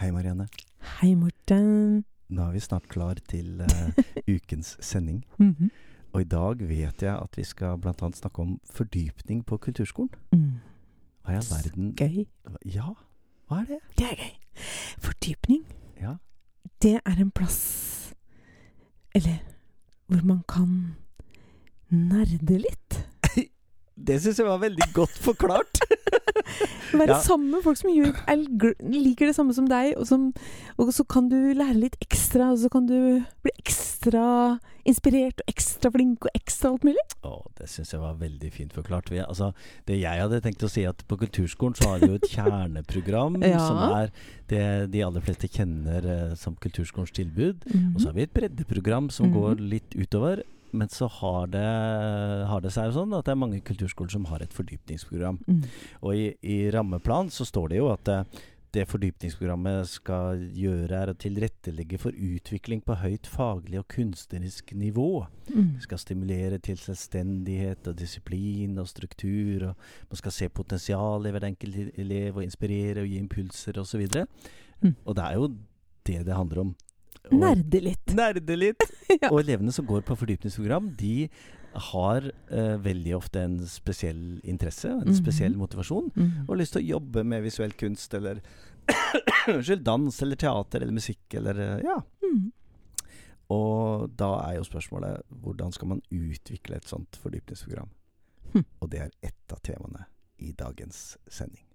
Hei, Marianne. Hei, Morten. Nå er vi snart klar til uh, ukens sending. Mhm. Og i dag vet jeg at vi skal bl.a. snakke om fordypning på kulturskolen. Mm. Hva i all verden Gøy. Ja, hva er det? Det er gøy. Fordypning, Ja. det er en plass Eller hvor man kan nerde litt. Det syns jeg var veldig godt forklart. Være Ja. sammen med folk som gjør, er, liker det samme som deg, og, som, og så kan du lære litt ekstra, og så kan du bli ekstra inspirert og ekstra flink og ekstra alt mulig. Å, det syns jeg var veldig fint forklart. Vi, altså, det jeg hadde tenkt å si, at på kulturskolen så har vi jo et kjerneprogram Ja. som er det de aller fleste kjenner eh, som kulturskolens tilbud. Og så har vi et breddeprogram som Mhm. går litt utover. Men så har det, har det seg jo sånn at det er mange kulturskoler som har et fordypningsprogram. Mm. Og i, i rammeplan så står det jo at det fordypningsprogrammet skal gjøre, er å tilrettelegge for utvikling på høyt faglig og kunstnerisk nivå. Mm. Det skal stimulere til selvstendighet og disiplin og struktur. og Man skal se potensial i hver enkelt elev og inspirere og gi impulser osv. Mm. Og det er jo det det handler om. Nerde litt. Nerde litt. Ja. Og elevene som går på fordypningsprogram, de har eh, veldig ofte en spesiell interesse, en Mhm. spesiell motivasjon, Mm. og lyst til å jobbe med visuell kunst eller Unnskyld, dans eller teater eller musikk eller eh, Ja. Mm. Og da er jo spørsmålet hvordan skal man utvikle et sånt fordypningsprogram? Hm. Og det er ett av temaene i dagens sending.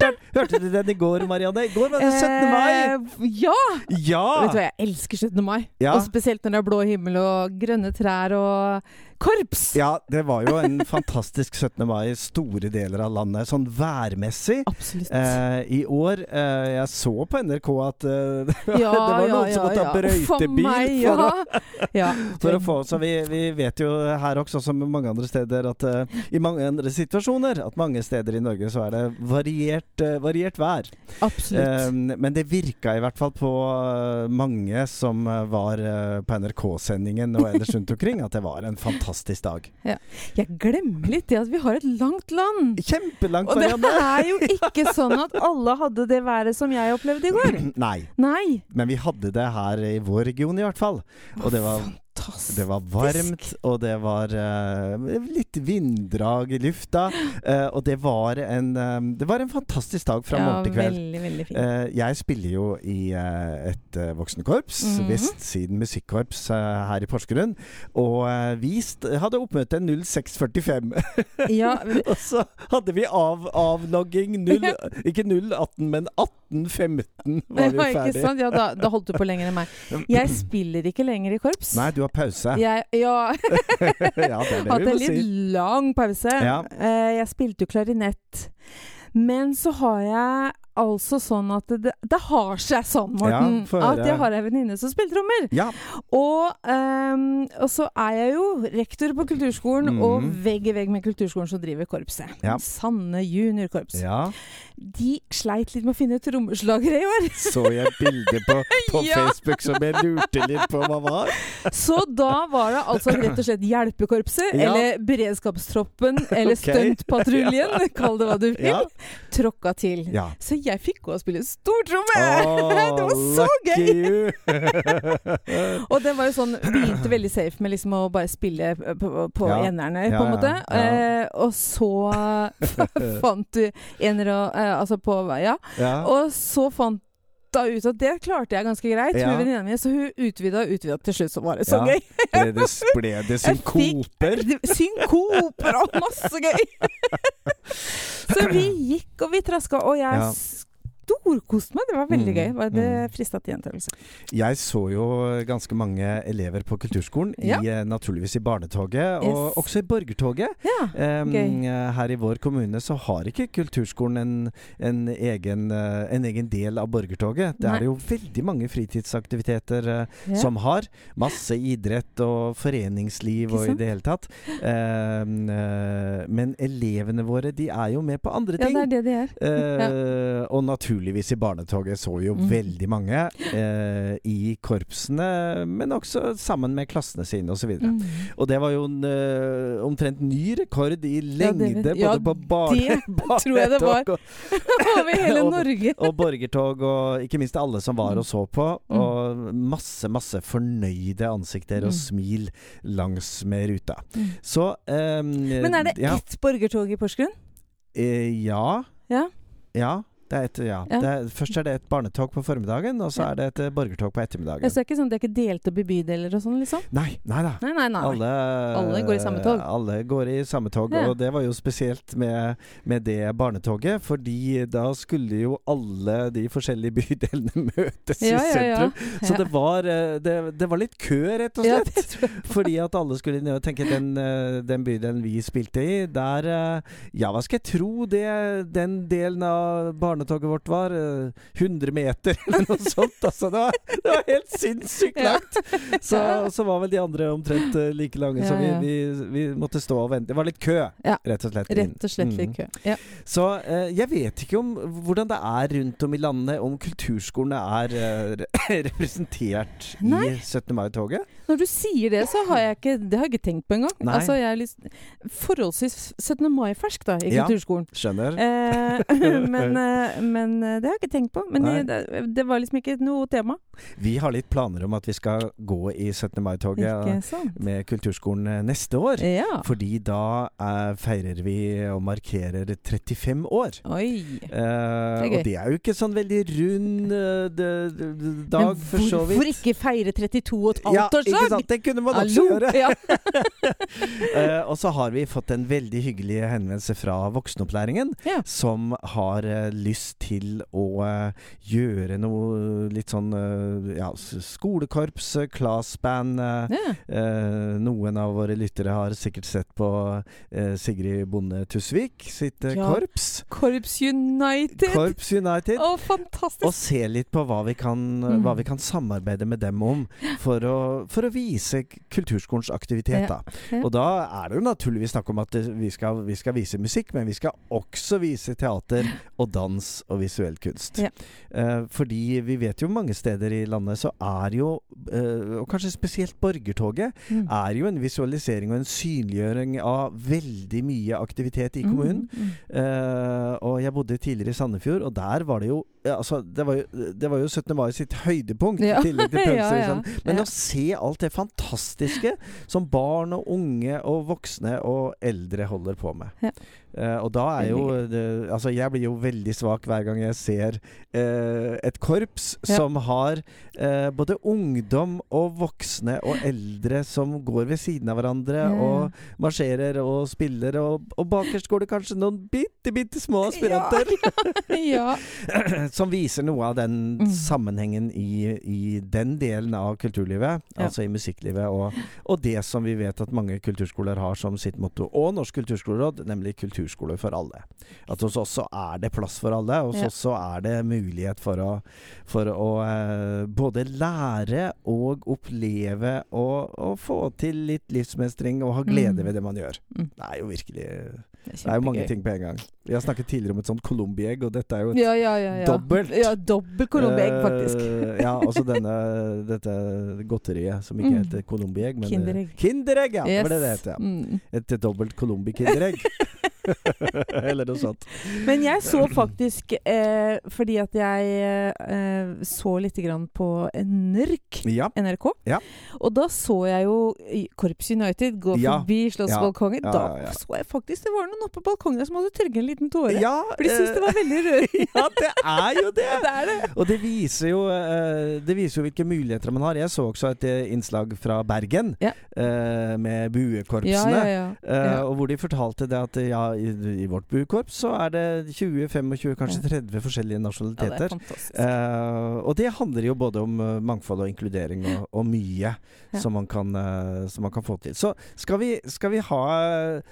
Da. Hørte du den i går, Marianne? I går var det 17. mai! Eh, ja! Vet du hva, jeg elsker 17. mai. Ja. Og spesielt når det er blå himmel og grønne trær og korps. Ja, det var jo en fantastisk 17. mai i store deler av landet, sånn værmessig. Absolutt. Eh, I år eh, Jeg så på NRK at eh, ja, det var noen som måtte ha For brøytebil meg, for, å, for å få Så vi, vi vet jo her også, som mange andre steder, at eh, i mange andre situasjoner At mange steder i Norge så er det variert, eh, variert vær. Absolutt. Eh, men det virka i hvert fall på mange som var på NRK-sendingen og ellers rundt omkring, at det var en fantastisk dag. jeg glemmer litt det at vi har et langt land. Kjempelangt, Og det er jo ikke sånn at alle hadde det været som jeg opplevde i går. Nei, Nei. men vi hadde det her i vår region i hvert fall. Og det var Fantastisk. Det var varmt, og det var uh, litt vinddrag i lufta. Uh, og det var en um, Det var en fantastisk dag fra ja, morgen til kveld. Veldig, veldig fint. Uh, jeg spiller jo i et voksenkorps, Mhm. Vestsiden musikkorps eh, her i Porsgrunn. Og vi hadde oppmøte 06.45. ja, og så hadde vi av avlogging 0, ikke 018, men 18.15 var vi ferdig. Ja, da, da holdt du på lenger enn meg. Jeg spiller ikke lenger i korps. Nei, du har pause. Jeg, ja, ja, hatt en litt si. lang pause. Ja. Eh, jeg spilte jo klarinett. Men så har jeg altså sånn at det, det har seg sånn, Morten, Ja, at jeg har ei venninne som spiller trommer. Ja. Og, um, og så er jeg jo rektor på kulturskolen, mm. og vegg i vegg med kulturskolen så driver korpset. Ja. Sanne juniorkorps. ja. De sleit litt med å finne trommeslagere i år. Så jeg bilder på, på. Facebook som jeg lurte litt på hva var. Så da var det altså rett og slett hjelpekorpset, eller beredskapstroppen, eller okay. stuntpatruljen, kall det hva du vil, tråkka til. Ja. Jeg fikk henne å spille stortromme! Oh, det var så gøy! Og det var jo sånn Begynte veldig safe med liksom å bare spille eh, på, på Ja. enerne, på en måte. Eh, og så fant du enere og eh, Altså på Ja. Ja. Og så fant da ut at det klarte jeg ganske greit, Ja. hun venninna mi. Så hun utvida og utvida. Til slutt så var det så Ja. gøy. Ble det, ble det synkoper? fikk-? Synkoper og masse gøy! så vi gikk og vi traska, og jeg Ja. S- storkoste meg. Det var veldig Mm, gøy. Var det mm. frista til gjentakelse. Jeg så jo ganske mange elever på kulturskolen, Ja. i, eh, naturligvis i barnetoget, og Yes. også i borgertoget. Ja. um, her i vår kommune så har ikke kulturskolen en, en, egen, eh, en egen del av borgertoget. Det Nei. er det jo veldig mange fritidsaktiviteter eh, Ja. som har. Masse idrett og foreningsliv og i det hele tatt. Um, uh, men elevene våre, de er jo med på andre ting. ja, det er det de er. Eh, Og naturligvis i barnetoget så jo Mm. veldig mange eh, i korpsene, men også sammen med klassene sine osv. Og, Mm. og det var jo en eh, omtrent ny rekord i Ja, det- lengde, ja, både på barne, tror jeg det var. barnetog og, Over hele Norge. og borgertog, og ikke minst alle som var Mm. og så på. Mm. Og masse, masse fornøyde ansikter og Mm. smil langs med ruta. Så eh, Men er det ja, ett borgertog i Porsgrunn? eh, ja. Ja. Ja. Det er et, ja. Ja. Det er, først er det et barnetog på formiddagen, og så Ja. er det et eh, borgertog på ettermiddagen. Det så ikke sånn, Det er ikke delt opp i bydeler og sånn, liksom? Nei, nei da. Nei, nei, nei. Alle, Alle går i samme tog. Alle går i samme tog, og det var jo spesielt med, med det barnetoget, fordi da skulle jo alle de forskjellige bydelene møtes i sentrum. Så det var, eh, det, det var litt kø, rett og slett. Fordi at alle skulle ned og tenke den, eh, den bydelen vi spilte i, der Ja, hva skal jeg tro det den delen av barnetoget vårt var? eh, 100 meter, eller noe sånt. Altså, det, var, det var helt sinnssykt langt! Så, så var vel de andre omtrent eh, like lange, så vi, vi, vi måtte stå og vente. Det var litt kø, rett og slett. Rett og slett litt Mm. kø. Ja. Så eh, jeg vet ikke om hvordan det er rundt om i landet, om kulturskolene er eh, representert Nei. i 17. mai-toget. Når du sier det, så har jeg ikke Det har jeg ikke tenkt på engang. Altså, jeg er litt forholdsvis 17. mai-fersk da, i Ja. kulturskolen. Skjønner? Eh, men, eh, men eh, det har jeg ikke tenkt på. Men det, det var liksom ikke noe tema. Vi har litt planer om at vi skal gå i 17. mai-toget med kulturskolen eh, neste år. Ja. Fordi da eh, feirer vi og markerer 35 år. Oi. Eh, det og det er jo ikke sånn veldig rund eh, de, de, d- dag, Men for så vidt. hvorfor ikke feire 32 og et Ja, halvt ikke årsdag? sant? Det kunne man også gjøre. Ja. Eh, og så har vi fått en veldig hyggelig henvendelse fra voksenopplæringen, Ja. som har eh, lyst til å eh, gjøre noe litt sånn eh, ja, skolekorps, eh, classband. eh, noen av våre lyttere har sikkert sett på Sigrid Bonde Tusvik sitt Ja. korps. Korps United! Korps United. Å, Og se litt på hva vi kan, Mm. hva vi kan samarbeide med dem om for å, for å vise kulturskolens aktivitet. Ja, Da. Og da er det jo naturligvis snakk om at vi, skal, vi skal vise musikk, men vi skal også vise teater og dans og visuell kunst. Ja. Eh, fordi vi vet jo mange steder i landet så er jo, eh, og kanskje spesielt borgertoget, Mm. er jo en visualisering og en synliggjøring av veldig mye aktivitet i kommunen. Mm, mm. Eh, og jeg bodde tidligere i Sandefjord, og der var det jo ja, altså, det, var jo, det var jo 17. mai sitt høydepunkt, Ja. i tillegg til pølser. ja. Sånn. Men Ja. å se alt det fantastiske som barn og unge og voksne og eldre holder på med. Eh, og da er jo det, Altså, jeg blir jo veldig svak hver gang jeg ser uh, et korps Ja. som har eh, både ungdom og voksne og eldre som går ved siden av hverandre Ja. og marsjerer og spiller, og, og bakerst går det kanskje noen bitte, bitte små aspiranter ja. som viser noe av den Mm. sammenhengen i, i den delen av kulturlivet, altså i musikklivet, og, og det som vi vet at mange kulturskoler har som sitt motto, og Norsk kulturskoleråd, nemlig kulturskole for alle. At hos oss så er det plass for alle, hos Ja. oss så er det mulighet for å, for å eh, både lære og oppleve og, og få til litt livsmestring og ha glede Mm. ved det man gjør. Mm. Det er jo virkelig Det Det er jo mange ting på en gang. Vi har snakket tidligere om et sånt colombiegg, og dette er jo et Ja, ja, ja, ja. Dobbelt. Ja, dobbelt colombiegg, faktisk. Eh, ja, også denne, dette godteriet som ikke Mm. heter colombiegg, men eh, Kinderegg. Kinderegg, ja! Yes. var det det het, ja. Mm. Et dobbelt colombi-kinderegg. Eller noe sånt. Men jeg så faktisk, eh, fordi at jeg eh, så litt grann på NRK, Ja. NRK, Ja. og da så jeg jo Korps United gå Ja. forbi Slottsbalkongen. Da så jeg faktisk det var noen oppe på balkongen som hadde tørket en liten tåre. Ja, For de syntes det var veldig rørende. eh, ja, det er jo det! det er det. Og det viser jo eh, Det viser jo hvilke muligheter man har. Jeg så også et eh, innslag fra Bergen eh, med buekorpsene. Eh. Og hvor de fortalte det at ja, i, I vårt buekorps så er det 20-25, kanskje 30 forskjellige Ja, det uh, nasjonaliteter. Og det handler jo både om eh, mangfold og inkludering og, og mye Ja. som, man kan, uh, som man kan få til. Så skal vi, skal vi ha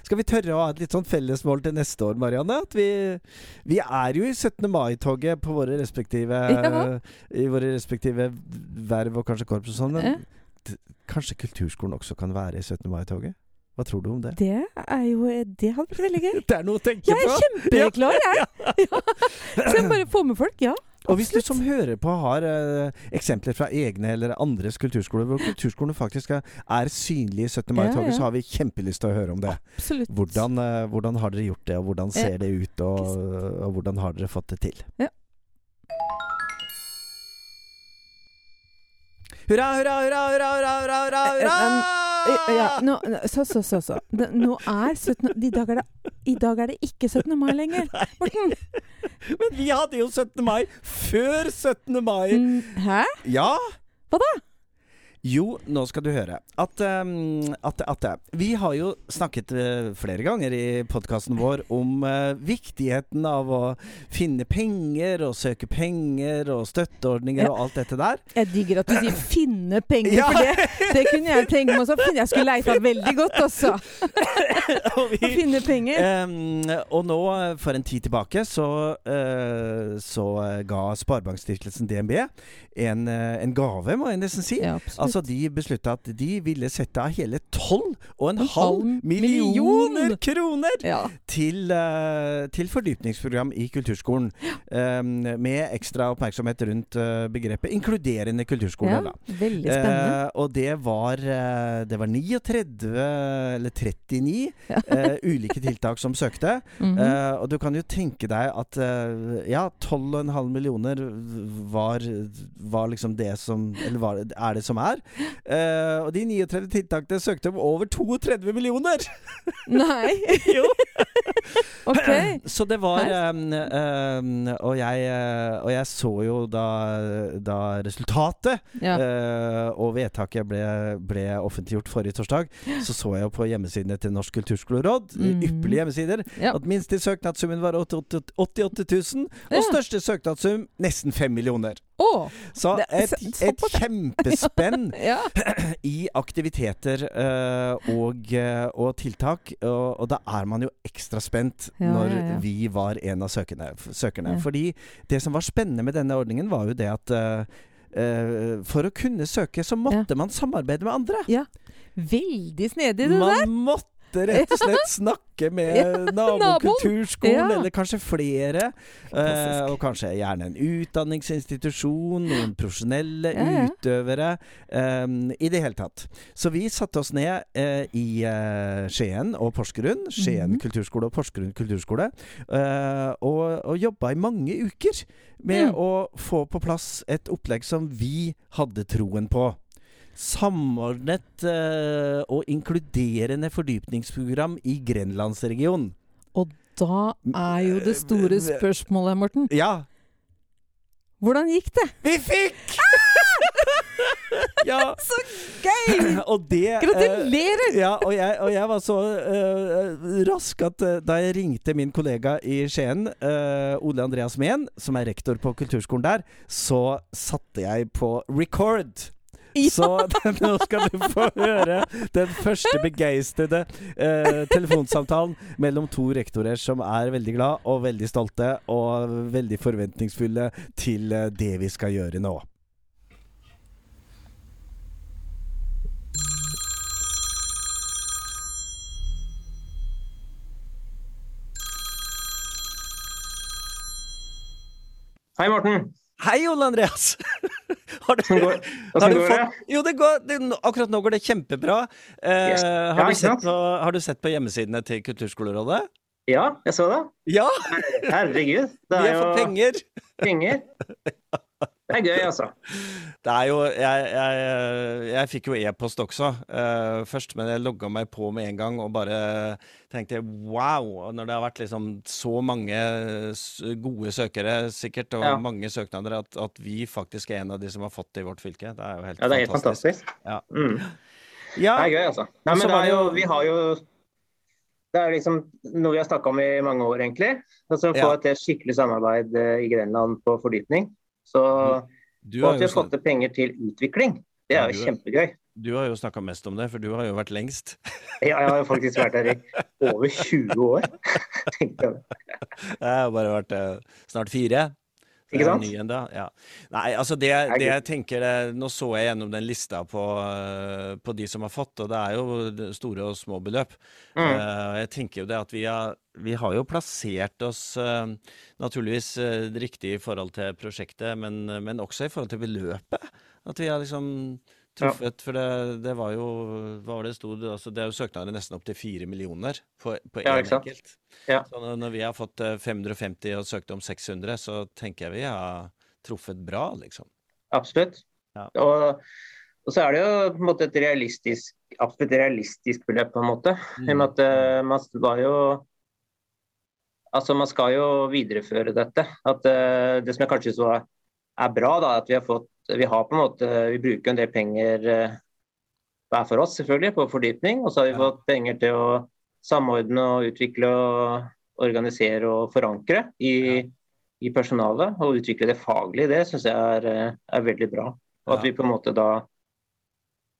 Skal vi tørre å ha et litt sånn fellesmål til neste år, Marianne? At vi, vi er jo i 17. mai-toget på våre respektive Ja. I våre respektive verv og kanskje korps og sånn. Men kanskje kulturskolen også kan være i 17. mai-toget? Hva tror du om det? Det er jo Det hadde vært veldig gøy. Det er noe å tenke på! Jeg er kjempeklar, jeg! Ja. Skal jeg bare få med folk? Ja. Og hvis du som hører på har eh, eksempler fra egne eller andres kulturskoler, hvor kulturskolene faktisk er, er synlige i 17. mai-toget, Ja, ja. så har vi kjempelyst til å høre om det. Absolutt. Hvordan, eh, hvordan har dere gjort det, og hvordan Ja. ser det ut, og, og hvordan har dere fått det til? Ja. Hurra, hurra, hurra, hurra, hurra, hurra, hurra, hurra! Eh, Ja, nå, nå- så, så, så. så. Nå er 17. I dag er det, i dag er det ikke 17. mai lenger. Morten! Men vi hadde jo 17. mai før 17. mai! Mm, Hæ? Ja! Hva da? Jo, nå skal du høre. At, um, at, at Vi har jo snakket eh, flere ganger i podkasten vår om uh, viktigheten av å finne penger og søke penger og støtteordninger Ja. og alt dette der. Jeg digger at du sier 'finne penger', Ja. for det, det kunne jeg tenke meg også. Jeg skulle leita veldig godt, altså. og, Å finne penger. Um, og nå, eh, for en tid tilbake, så, uh, så ga Sparebankstiftelsen DNB en, en gave, må jeg nesten si. Ja, absolutt. Altså, De beslutta at de ville sette av hele 12,5 En halv millioner million. kroner ja. til, uh, til fordypningsprogram i kulturskolen. em, med ekstra oppmerksomhet rundt uh, begrepet inkluderende kulturskole. ja. da. Veldig spennende. Uh, og det var, det var 39, eller 39, Ja. ulike tiltak som søkte. Mhm. Eh, og du kan jo tenke deg at ja, 12,5 millioner var, var liksom det som Eller var, er det som er. Eh, og de 39 tiltakene søkte om over 32 millioner! Nei. jo! OK. Så det var um, um, og, jeg, eh, og jeg så jo da, da resultatet Ja. uh, og vedtaket ble, ble offentliggjort forrige torsdag. Så så jeg jo på hjemmesidene til Norsk kulturskoleråd, Mm. ypperlige hjemmesider, Ja. at minste søknadssummen var 88 88 000, og største søknadssum nesten 5 millioner. Å! Så et, et kjempespenn Ja. i aktiviteter uh, og, eh, og tiltak. Og, og da er man jo ekstra spent Ja, når ja, ja. vi var en av søkerne, søkerne. Ja. Fordi det som var spennende med denne ordningen, var jo det at uh, Uh, for å kunne søke, så måtte man samarbeide med andre. Ja. Veldig snedig, det der. Man måtte rett og slett snakke med Ja, nabokulturskolen, Ja. eller kanskje flere. Eh, og kanskje gjerne en utdanningsinstitusjon, noen profesjonelle Ja, ja. utøvere. eh, I det hele tatt. Så vi satte oss ned eh, i eh, Skien og Porsgrunn. Skien mm. kulturskole og Porsgrunn kulturskole. eh, og, og jobba i mange uker med Mm. å få på plass et opplegg som vi hadde troen på. Samordnet uh, og inkluderende fordypningsprogram i Grenlandsregionen. Og Da er jo det store spørsmålet, Morten. Ja, Hvordan gikk det? vi fikk! ja, Så gøy! og det eh, Gratulerer! ja, og jeg, og jeg var så uh, rask at uh, da jeg ringte min kollega i Skien, uh, Ole Andreas Mehn, som er rektor på kulturskolen der, så satte jeg på record. Ja. Så nå skal du få høre den første begeistrede eh, telefonsamtalen mellom to rektorer som er veldig glad og veldig stolte og veldig forventningsfulle til eh, det vi skal gjøre nå. Hei, Morten. Hei, Ole Andreas! Har du, går, har du fått, jo, det går, det, akkurat nå går det kjempebra. Eh, Yes. har, Ja, du sett på, har du sett på hjemmesidene til Kulturskolerådet? Ja, jeg så det. Ja! Herregud. Det Vi har har fått penger! penger. Det er gøy, altså. Det er jo Jeg, jeg, jeg fikk jo e-post også uh, først, men jeg logga meg på med en gang og bare tenkte wow. Når det har vært liksom så mange gode søkere sikkert, og Ja. mange søknader, at, at vi faktisk er en av de som har fått det i vårt fylke. Det er jo helt Ja, det er helt fantastisk. Ja. Mm. Ja, Det er gøy, altså. Nei, men det er jo Vi har jo Det er liksom noe vi har snakka om i mange år, egentlig. Altså Få Ja. et skikkelig samarbeid eh, i Grenland på fordypning. Så Du Og at vi har fått til penger til utvikling, det er du jo kjempegøy. du har jo snakka mest om det, for du har jo vært lengst. Ja, jeg har jo faktisk vært her i over 20 år. Tenkte jeg. Jeg har bare vært eh, snart fire. Ikke sant? Ny ennå, ja. Nei, altså det, det jeg tenker det, Nå så jeg gjennom den lista på, eh, på de som har fått, og det er jo store og små beløp. Mm. Uh, jeg tenker jo det at vi har, vi har jo plassert oss uh, naturligvis uh, riktig i forhold til prosjektet, men, men også i forhold til beløpet. At vi har liksom truffet For det, det var jo Hva var det stod? Altså, det er jo søknader nesten opp til fire millioner på, Ja, én sant? enkelt. Ja. Så når, vi har fått eh, 550 og søkt om 600, så tenker jeg vi har truffet bra, liksom. Absolutt. Ja. Og, og så er det jo på en måte et realistisk, absolutt realistisk beløp, på en måte. I og med at eh, man var jo Altså, man skal jo videreføre dette. At eh, Det som jeg kanskje så er bra, da, at vi har fått Vi har på en måte Vi bruker en del penger eh, hver for oss, selvfølgelig, på fordypning. Og så har vi fått penger til å samordne og utvikle og organisere og forankre i, Ja. i personalet. Og utvikle det faglig. Det syns jeg er, eh, er veldig bra. Og at vi på en måte da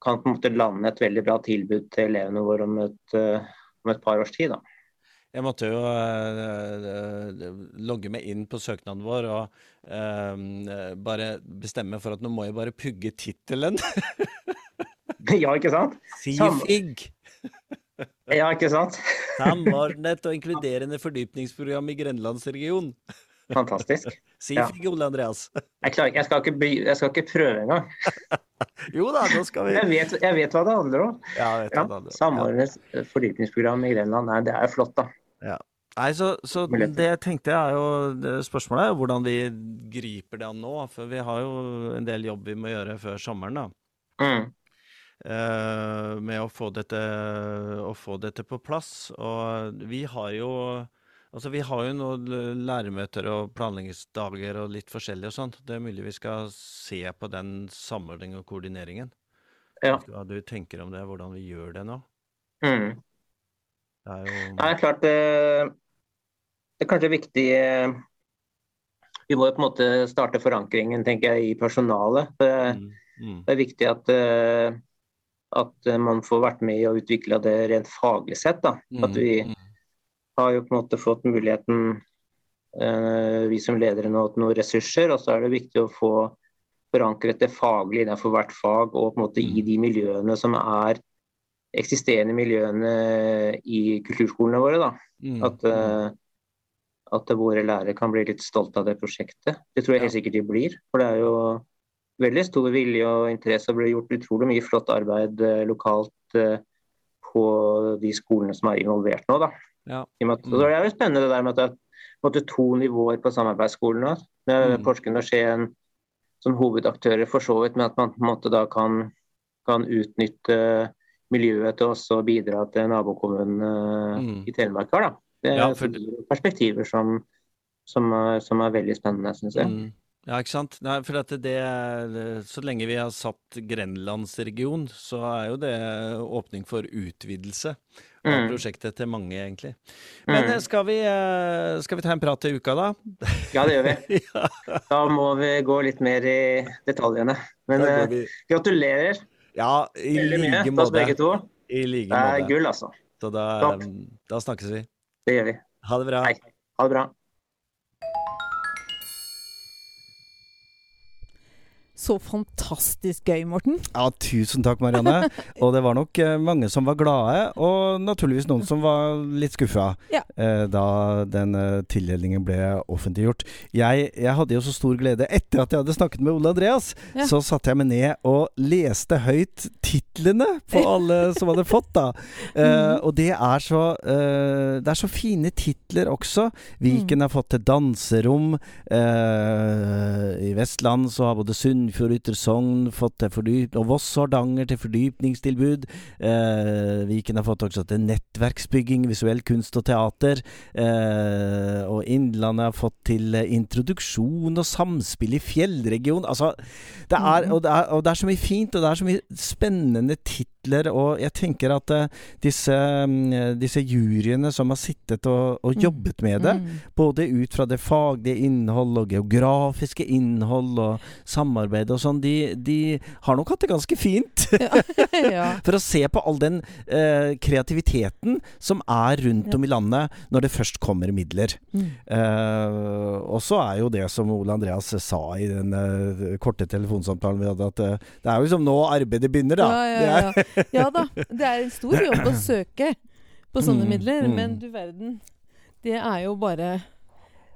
kan på en måte lande et veldig bra tilbud til elevene våre om et, eh, om et par års tid. da. Jeg måtte jo eh, logge meg inn på søknaden vår og uh, bare bestemme for at nå må jeg bare pugge tittelen. ja, ikke sant? Si SIFIG. Ja, ikke sant? Samordnet og inkluderende fordypningsprogram i Grenlandsregionen. Fantastisk. SIFIG, Ole Andreas. Jeg, klarer, jeg, skal, ikke, jeg skal ikke prøve engang. Jo da, nå skal vi Jeg vet, jeg vet hva det handler om. Ja, Ja. Samordnet ja. fordypningsprogram i Grenland. Nei, det er flott, da. Nei, så, så det jeg tenkte er jo Spørsmålet er jo hvordan vi griper det an nå. For vi har jo en del jobb vi må gjøre før sommeren, da. Mm. Uh, med å få dette, å få dette på plass. Og vi har jo Altså, vi har jo noen læremøter og planleggingsdager og litt forskjellig og sånt. Det er mulig vi skal se på den samordningen og koordineringen. Ja. Hva du tenker om det, hvordan vi gjør det nå? Mm. Det er jo Nei, klart det, Det er kanskje viktig eh, Vi må jo på en måte starte forankringen, tenker jeg, i personalet. Det, mm, mm, det er viktig at, eh, at man får vært med i å utvikle det rent faglig sett. Da. At vi mm, har jo på en måte fått muligheten, eh, vi som ledere nå, til noen ressurser. Og så er det viktig å få forankret det faglig innenfor hvert fag, og på en måte i de miljøene som er eksisterende miljøene i kulturskolene våre. da. mm, At, uh, at våre lærere kan bli litt stolt av det prosjektet. Det tror jeg helt sikkert de blir. For det er jo veldig stor vilje og interesse og blir gjort utrolig mye flott arbeid uh, lokalt uh, på de skolene som er involvert nå. da. Ja. Med at, det er jo spennende det der med at det er to nivåer på samarbeidsskolen. Med Mm. Porsgrunn og Skien som hovedaktører for så vidt, men at man på en måte da kan, kan utnytte miljøet til oss å bidra til nabokommunen eh, Mm. i Telemark har. Det er Ja, for- perspektiver som, som, er, som er veldig spennende, syns jeg. Mm. Ja, ikke sant. Nei, for at det, Så lenge vi har satt grenlandsregion, så er jo det åpning for utvidelse av Mm. prosjektet til mange, egentlig. Men Mm. eh, skal vi, eh, skal vi ta en prat til uka, da? Ja, det gjør vi. ja, Da må vi gå litt mer i detaljene. Men eh, gratulerer ja i like måte. I like Det er gull, altså. Så da, da snakkes vi. Det gjør vi. Ha det bra. Hei. Ha det bra. Så fantastisk gøy, Morten. Ja, tusen takk, Marianne. og det var nok eh, mange som var glade, og naturligvis noen som var litt skuffa Ja. eh, da den eh, tildelingen ble offentliggjort. Jeg, jeg hadde jo så stor glede etter at jeg hadde snakket med Ole Andreas. Ja. Så satte jeg meg ned og leste høyt titlene på alle som hadde fått, da. Eh, og det er så eh, Det er så fine titler også. Viken har fått til danserom. I Vestland så har både Sunnfjord Ytre Sogn fått til fordyp... Og Voss og Hardanger til fordypningstilbud. Eh, Viken har fått også til nettverksbygging, visuell kunst og teater. Eh, og Innlandet har fått til eh, introduksjon og samspill i fjellregion. Altså, det er, og, det er, og det er så mye fint, og det er så mye spennende titler midler, og jeg tenker at eh, disse, mm, disse juryene som har sittet og, og Mm. jobbet med det, Mm. både ut fra det faglige innhold og geografiske innhold og samarbeid og sånn, de, de har nok hatt det ganske fint. ja. For å se på all den eh, kreativiteten som er rundt om i landet når det først kommer midler. Mm. Eh, og så er jo det som Ole Andreas sa i den eh, korte telefonsamtalen vi hadde, at eh, det er jo liksom nå arbeidet begynner, da. Ja, ja, ja. Ja da. Det er en stor jobb å søke på sånne Mm, midler, mm. men du verden. Det er jo bare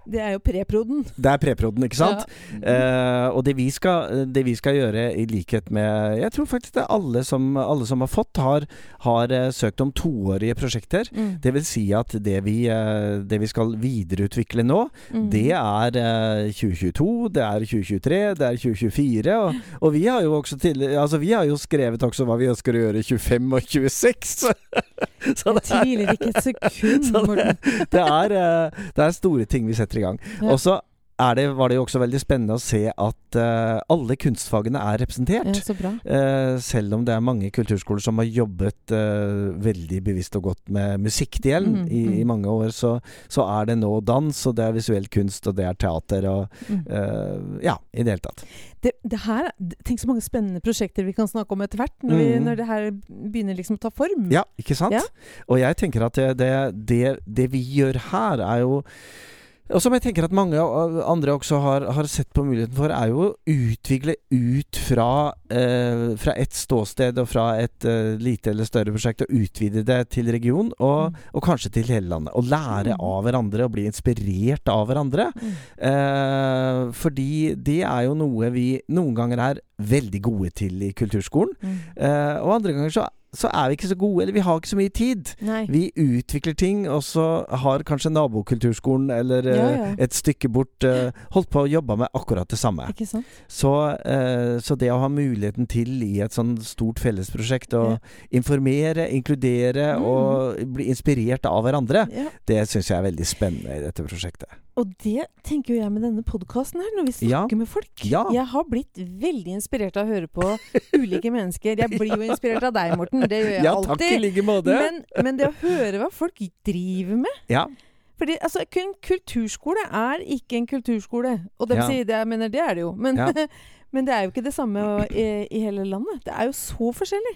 Det er jo preproden. det er preproden, ikke sant? Ja. Eh, og det vi, skal, det vi skal gjøre, i likhet med Jeg tror faktisk det er alle som, alle som har fått, har, har eh, søkt om toårige prosjekter. Mm. Det vil si at det vi, eh, det vi skal videreutvikle nå, Mm. det er eh, 2022, det er 2023, det er 2024. Og, og vi har jo også til, altså vi har jo skrevet også hva vi ønsker å gjøre i 25 og 26. Så Jeg er, tviler ikke et sekund, Morten. det, det er store ting vi setter i gang. Ja. Og så er det, var det jo også veldig spennende å se at uh, alle kunstfagene er representert. Ja, så bra. Eh, selv om det er mange kulturskoler som har jobbet uh, veldig bevisst og godt med musikkdelen Mm, i, mm. i mange år, så, så er det nå dans, og det er visuell kunst, og det er teater, og Mm. Ja, i det hele tatt. Det, det her, tenk så mange spennende prosjekter vi kan snakke om etter hvert, når, vi, Mm. når det her begynner liksom å ta form. Ja, ikke sant? Ja. Og jeg tenker at det, det vi gjør her, er jo og som jeg tenker at mange andre også har, har sett på muligheten for, er jo å utvikle ut fra, eh, fra et ståsted og fra et eh, lite eller større prosjekt, og utvide det til region, og, Mm. og kanskje til hele landet. Og lære Mm. av hverandre og bli inspirert av hverandre. Mm. Eh, fordi det er jo noe vi noen ganger er veldig gode til i kulturskolen. Mm. Eh, og andre ganger så, så er vi ikke så gode, eller vi har ikke så mye tid. Nei. Vi utvikler ting, og så har kanskje nabokulturskolen eller Ja, eh, ja. et stykke bort eh, holdt på å jobbe med akkurat det samme. Så, eh, så det å ha muligheten til i et sånn stort fellesprosjekt å Ja. informere, inkludere Mm. og bli inspirert av hverandre, det syns jeg er veldig spennende i dette prosjektet. Og det tenker jo jeg med denne podkasten her, når vi snakker Ja. med folk. Ja. Jeg har blitt veldig inspirert av å høre på ulike mennesker. Jeg blir jo inspirert av deg, Morten. Det gjør jeg Ja, takk i like måte. Men, men det å høre hva folk driver med Ja. Fordi altså, kun kulturskole er ikke en kulturskole. Og det Ja. si, det, jeg mener, det er det jo. Men, Ja. men det er jo ikke det samme i, i hele landet. Det er jo så forskjellig.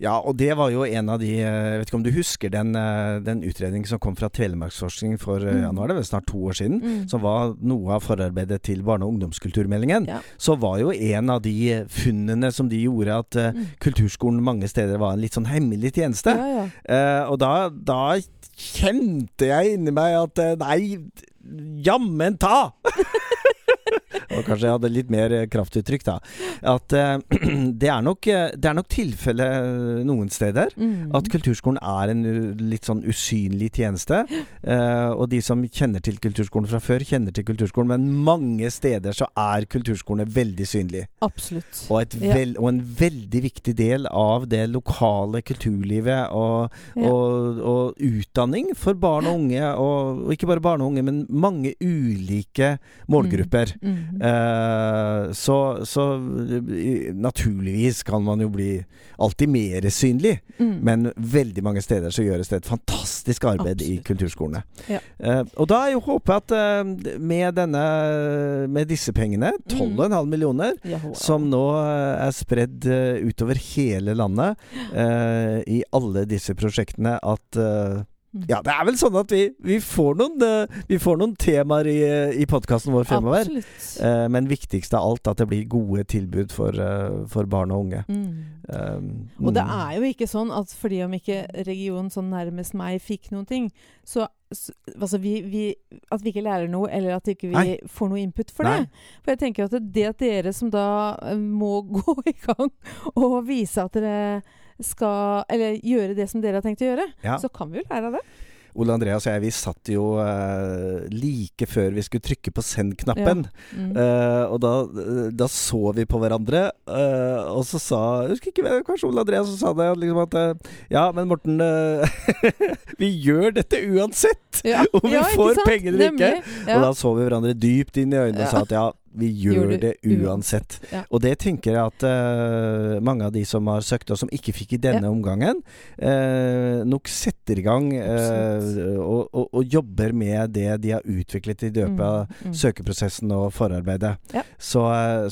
Ja, og det var jo en av de eh, Jeg vet ikke om du husker den, eh, den utredningen som kom fra Telemarksforskning for mm. ja, nå er det vel snart to år siden, Mm. som var noe av forarbeidet til barne- og ungdomskulturmeldingen. Ja. Så var jo en av de funnene som de gjorde, at eh, Mm. kulturskolen mange steder var en litt sånn hemmelig tjeneste. Eh, og da, da kjente jeg inni meg at eh, nei, jammen ta! Og kanskje jeg hadde litt mer eh, kraftuttrykk, da. At uh, det er nok, eh, det er nok tilfelle eh, noen steder. Mm. At kulturskolen er en litt sånn usynlig tjeneste. Uh, og de som kjenner til kulturskolen fra før, kjenner til kulturskolen. Men mange steder så er kulturskolene veldig synlige. Absolutt. Og, vel, og en veldig viktig del av det lokale kulturlivet og, Ja. og, og utdanning for barn og unge. Og, ikke bare barn og unge, men mange ulike målgrupper. Mm. Eh, så, så eh, naturligvis kan man jo bli alltid mer synlig. Mm. Men veldig mange steder så gjøres det et fantastisk arbeid i Absolutt. kulturskolene. Ja. Eh, og da er jo håpet at eh, med, denne, med disse pengene, Mm. 12,5 millioner, Ja, som nå er spredd utover hele landet eh, i alle disse prosjektene, at Mm. Ja, det er vel sånn at vi, vi, får, noen, eh, vi får noen temaer i, i podkasten vår fremover. Eh, men viktigst av alt at det blir gode tilbud for, eh, for barn og unge. Mm. Um, Og det mm. er jo ikke sånn at fordi om ikke regionen sånn nærmest meg fikk noen ting, så, så altså vi, vi, At vi ikke lærer noe, eller at ikke vi ikke får noe input for Nei. det. For jeg tenker at det, det at dere som da eh, må gå i gang og vise at dere skal Eller gjøre det som dere har tenkt å gjøre, Ja. så kan vi jo lære av det. Ole Andreas og jeg, vi satt jo uh, like før vi skulle trykke på send-knappen. Mm. Uh, og da, da så vi på hverandre, uh, og så sa Jeg husker ikke, kanskje Ole Andreas sa det. Liksom at Ja, men Morten, vi gjør dette uansett! Ja. Om vi Ja, får penger eller ikke. Ja. Og da så vi hverandre dypt inn i øynene og sa at ja, vi gjør det uansett. Ja. Og det tenker jeg at uh, mange av de som har søkt, og som ikke fikk i denne Ja. omgangen, uh, nok setter i gang uh, og, og, og jobber med det de har utviklet i løpet av Mm, mm. søkeprosessen og forarbeidet. Ja. Så,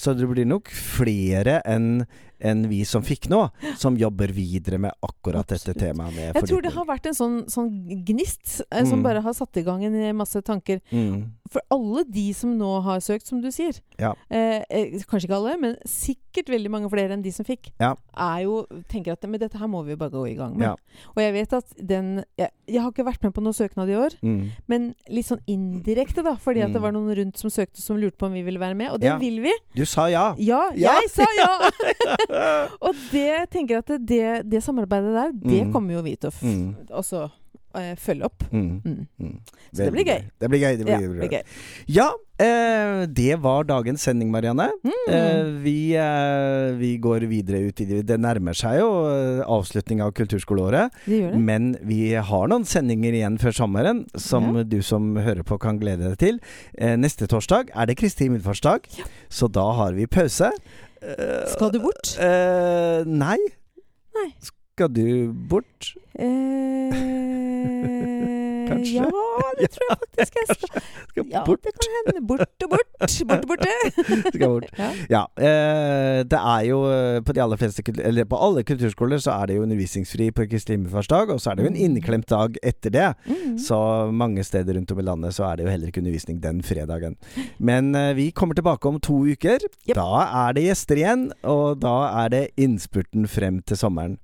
så det blir nok flere enn enn vi som fikk nå, som jobber videre med akkurat dette Absolutt. temaet. med Jeg tror det har vært en sånn, sånn gnist eh, som Mm. bare har satt i gang en masse tanker. mm. For alle de som nå har søkt, som du sier Ja. eh, eh, Kanskje ikke alle, men sikkert veldig mange flere enn de som fikk. Ja. Er jo, tenker at Men dette her må vi bare gå i gang med. Ja. Og jeg vet at den jeg, jeg har ikke vært med på noen søknad i år, Mm. men litt sånn indirekte, da. Fordi at det Mm. var noen rundt som søkte som lurte på om vi ville være med. Og det vil vi! Du sa ja! Ja, jeg sa ja! og det tenker jeg at det, det samarbeidet der, det Mm. kommer jo vi til å Mm. også eh, følge opp. Mm. Mm. Mm. Så det blir gøy. Det blir gøy. Det Ja, blir, det blir gøy. Ja, eh, det var dagens sending, Marianne. Mm. Eh, vi, eh, vi går videre ut i det. Det nærmer seg jo eh, avslutning av kulturskoleåret. Det det. Men vi har noen sendinger igjen før sommeren som Ja. du som hører på kan glede deg til. Eh, neste torsdag er det Kristi himmelfartsdag, så da har vi pause. Skal du bort? nei. Nei. Skal du bort? Eh, Kanskje. Ja, det tror jeg faktisk jeg skal. Skal Ja, bort? det kan hende. Bort og bort. Bort og borte. Skal bort. Ja. Ja. Eh, det er jo eh, på de aller fleste Eller på alle kulturskoler så er det jo undervisningsfri på Kristi himmelfartsdag, og så er det jo en Mm. inneklemt dag etter det. Mm. Så mange steder rundt om i landet så er det jo heller ikke undervisning den fredagen. Men eh, vi kommer tilbake om to uker. Yep. Da er det gjester igjen, og da er det innspurten frem til sommeren.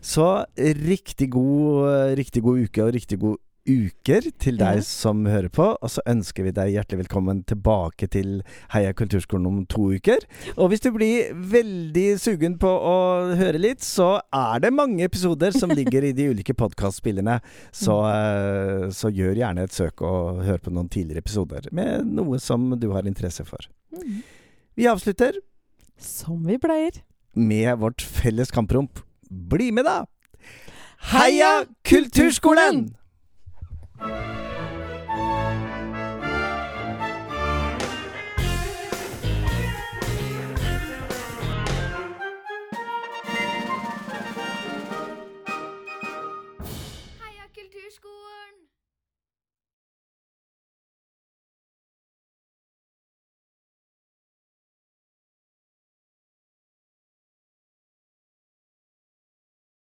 Så riktig god, riktig god uke og riktig god uker til deg Ja. som hører på. Og så ønsker vi deg hjertelig velkommen tilbake til Heia kulturskolen om to uker. Og hvis du blir veldig sugen på å høre litt, så er det mange episoder som ligger i de ulike podkastspillene. Så, eh, så gjør gjerne et søk og hør på noen tidligere episoder med noe som du har interesse for. Mm. Vi avslutter Som vi pleier. med vårt felles kampromp. Bli med, da! Heia Kulturskolen!